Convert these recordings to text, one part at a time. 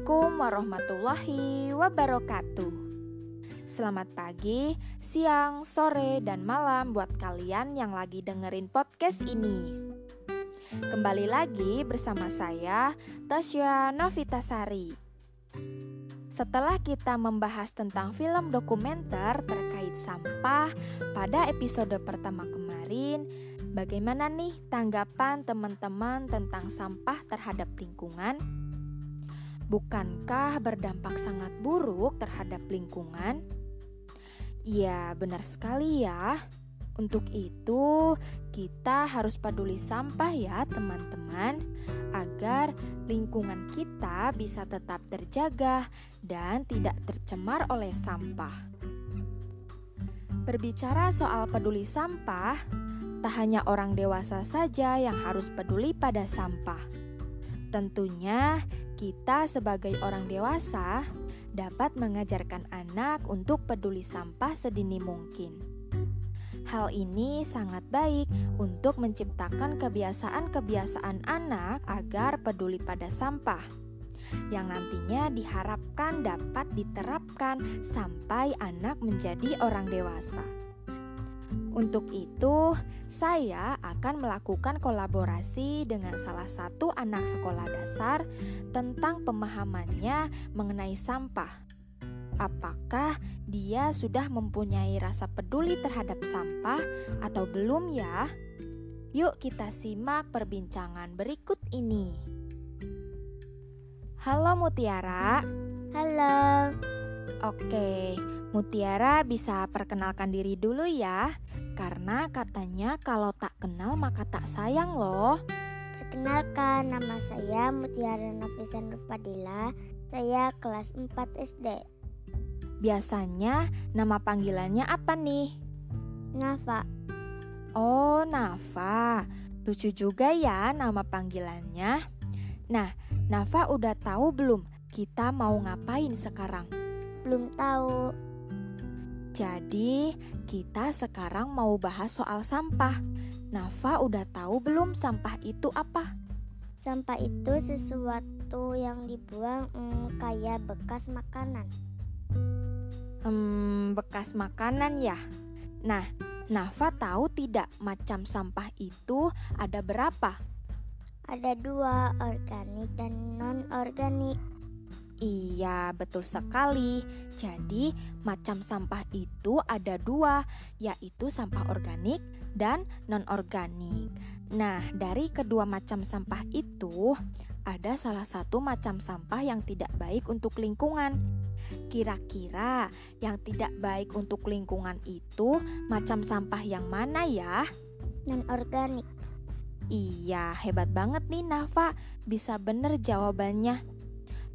Assalamualaikum warahmatullahi wabarakatuh. Selamat pagi, siang, sore, dan malam buat kalian yang lagi dengerin podcast ini. Kembali lagi bersama saya, Tasya Novitasari. Setelah kita membahas tentang film dokumenter terkait sampah pada episode pertama kemarin, bagaimana nih tanggapan teman-teman tentang sampah terhadap lingkungan? Bukankah berdampak sangat buruk terhadap lingkungan? Ya, benar sekali ya. Untuk itu, kita harus peduli sampah ya, teman-teman, agar lingkungan kita bisa tetap terjaga dan tidak tercemar oleh sampah. Berbicara soal peduli sampah, tak hanya orang dewasa saja yang harus peduli pada sampah. Tentunya, kita sebagai orang dewasa dapat mengajarkan anak untuk peduli sampah sedini mungkin. Hal ini sangat baik untuk menciptakan kebiasaan-kebiasaan anak agar peduli pada sampah, yang nantinya diharapkan dapat diterapkan sampai anak menjadi orang dewasa. Untuk itu, saya akan melakukan kolaborasi dengan salah satu anak sekolah dasar tentang pemahamannya mengenai sampah. Apakah dia sudah mempunyai rasa peduli terhadap sampah atau belum ya? Yuk kita simak perbincangan berikut ini. Halo Mutiara. Halo. Oke, Mutiara bisa perkenalkan diri dulu ya. Karena katanya kalau tak kenal maka tak sayang loh. Perkenalkan, nama saya Mutiara Nafisa Nurfadila. Saya kelas 4 SD. Biasanya nama panggilannya apa nih? Nafa. Oh, Nafa. Lucu juga ya nama panggilannya. Nah, Nafa udah tahu belum kita mau ngapain sekarang? Belum tahu. Jadi, kita sekarang mau bahas soal sampah. Nafa udah tahu belum sampah itu apa? Sampah itu sesuatu yang dibuang hmm, kayak bekas makanan. Hmm, bekas makanan ya. Nah, Nafa tahu tidak macam sampah itu ada berapa? Ada dua, organik dan non-organik. Iya, betul sekali. Jadi, macam sampah itu ada dua, yaitu sampah organik dan non-organik. Nah, dari kedua macam sampah itu, ada salah satu macam sampah yang tidak baik untuk lingkungan. Kira-kira yang tidak baik untuk lingkungan itu macam sampah yang mana ya? Non-organik. Iya, hebat banget nih Nafa, bisa bener jawabannya.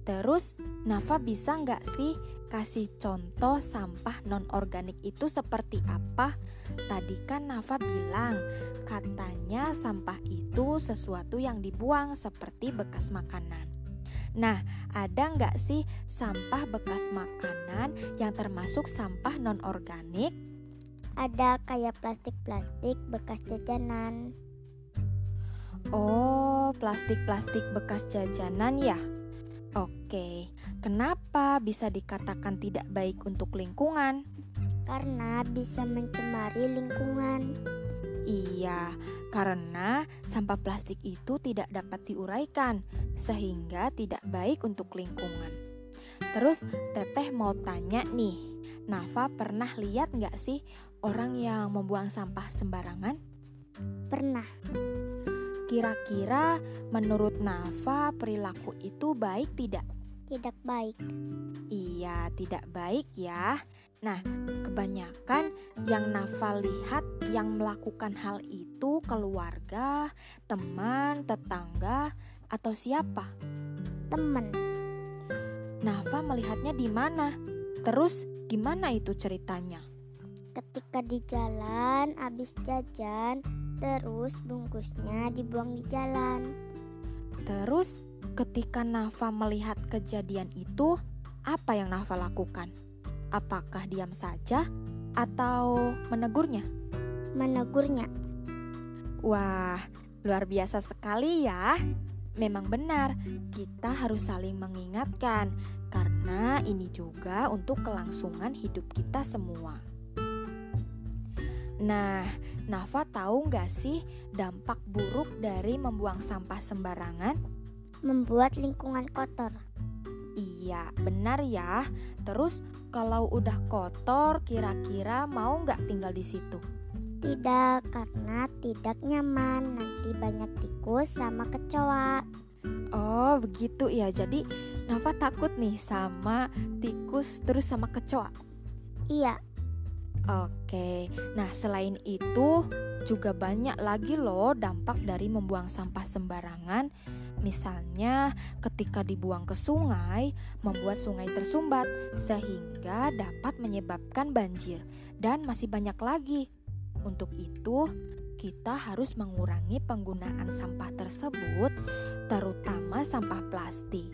Terus Nafa bisa nggak sih kasih contoh sampah non-organik itu seperti apa? Tadi kan Nafa bilang katanya sampah itu sesuatu yang dibuang seperti bekas makanan. Nah, ada nggak sih sampah bekas makanan yang termasuk sampah non-organik? Ada kayak plastik-plastik bekas jajanan. Oh, plastik-plastik bekas jajanan ya? Oke, kenapa bisa dikatakan tidak baik untuk lingkungan? Karena bisa mencemari lingkungan. Iya, karena sampah plastik itu tidak dapat diuraikan, sehingga tidak baik untuk lingkungan. Terus, Teteh mau tanya nih, Nafa pernah lihat nggak sih orang yang membuang sampah sembarangan? Pernah. Kira-kira menurut Nafa perilaku itu baik tidak? Tidak baik. Iya, tidak baik ya. Nah, kebanyakan yang Nafa lihat yang melakukan hal itu keluarga, teman, tetangga, atau siapa? Teman. Nafa melihatnya di mana? Terus gimana itu ceritanya? Ketika di jalan, habis jajan, Terus bungkusnya dibuang di jalan. Terus ketika Nafa melihat kejadian itu, apa yang Nafa lakukan? Apakah diam saja atau menegurnya? Menegurnya. Wah, luar biasa sekali ya. memang benar, kita harus saling mengingatkan, karena ini juga untuk kelangsungan hidup kita semua. Nah, Nafa tahu nggak sih dampak buruk dari membuang sampah sembarangan? Membuat lingkungan kotor. Iya, benar ya. Terus kalau udah kotor, kira-kira mau nggak tinggal di situ? Tidak, karena tidak nyaman. Nanti banyak tikus sama kecoa. Oh, begitu ya. Jadi Nafa takut nih sama tikus terus sama kecoa. Iya. Oke. Nah, selain itu juga banyak lagi loh dampak dari membuang sampah sembarangan. Misalnya, ketika dibuang ke sungai, membuat sungai tersumbat sehingga dapat menyebabkan banjir dan masih banyak lagi. Untuk itu, kita harus mengurangi penggunaan sampah tersebut, terutama sampah plastik.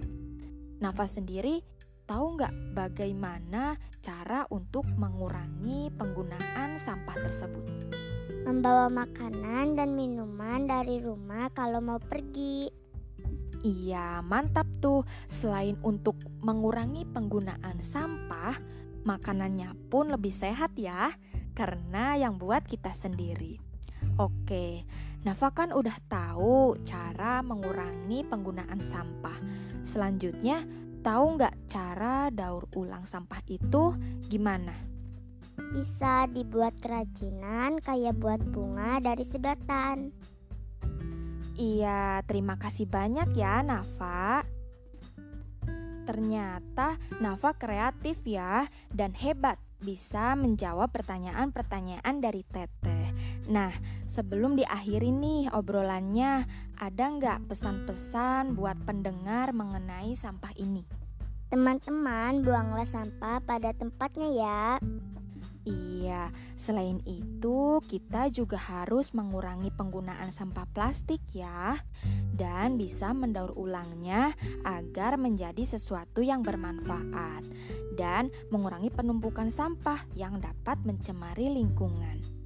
Nafas sendiri tahu nggak bagaimana cara untuk mengurangi penggunaan sampah tersebut? Membawa makanan dan minuman dari rumah kalau mau pergi. Iya, mantap tuh. Selain untuk mengurangi penggunaan sampah, makanannya pun lebih sehat ya karena yang buat kita sendiri. Oke, Nafa kan udah tahu cara mengurangi penggunaan sampah. Selanjutnya, tahu nggak cara daur ulang sampah itu gimana? Bisa dibuat kerajinan kayak buat bunga dari sedotan. Iya, terima kasih banyak ya Nafa. Ternyata Nafa kreatif ya dan hebat bisa menjawab pertanyaan-pertanyaan dari Teteh. Nah, sebelum diakhiri nih obrolannya, ada nggak pesan-pesan buat pendengar mengenai sampah ini? Teman-teman, buanglah sampah pada tempatnya ya. Iya, selain itu kita juga harus mengurangi penggunaan sampah plastik ya dan bisa mendaur ulangnya agar menjadi sesuatu yang bermanfaat dan mengurangi penumpukan sampah yang dapat mencemari lingkungan.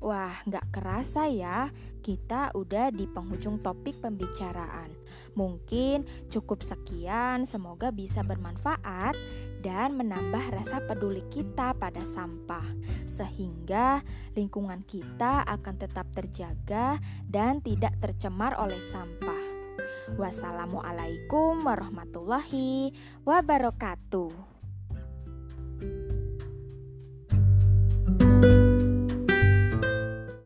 Wah, nggak kerasa ya, kita udah di penghujung topik pembicaraan. Mungkin cukup sekian, semoga bisa bermanfaat dan menambah rasa peduli kita pada sampah, sehingga lingkungan kita akan tetap terjaga dan tidak tercemar oleh sampah. Wassalamualaikum warahmatullahi wabarakatuh.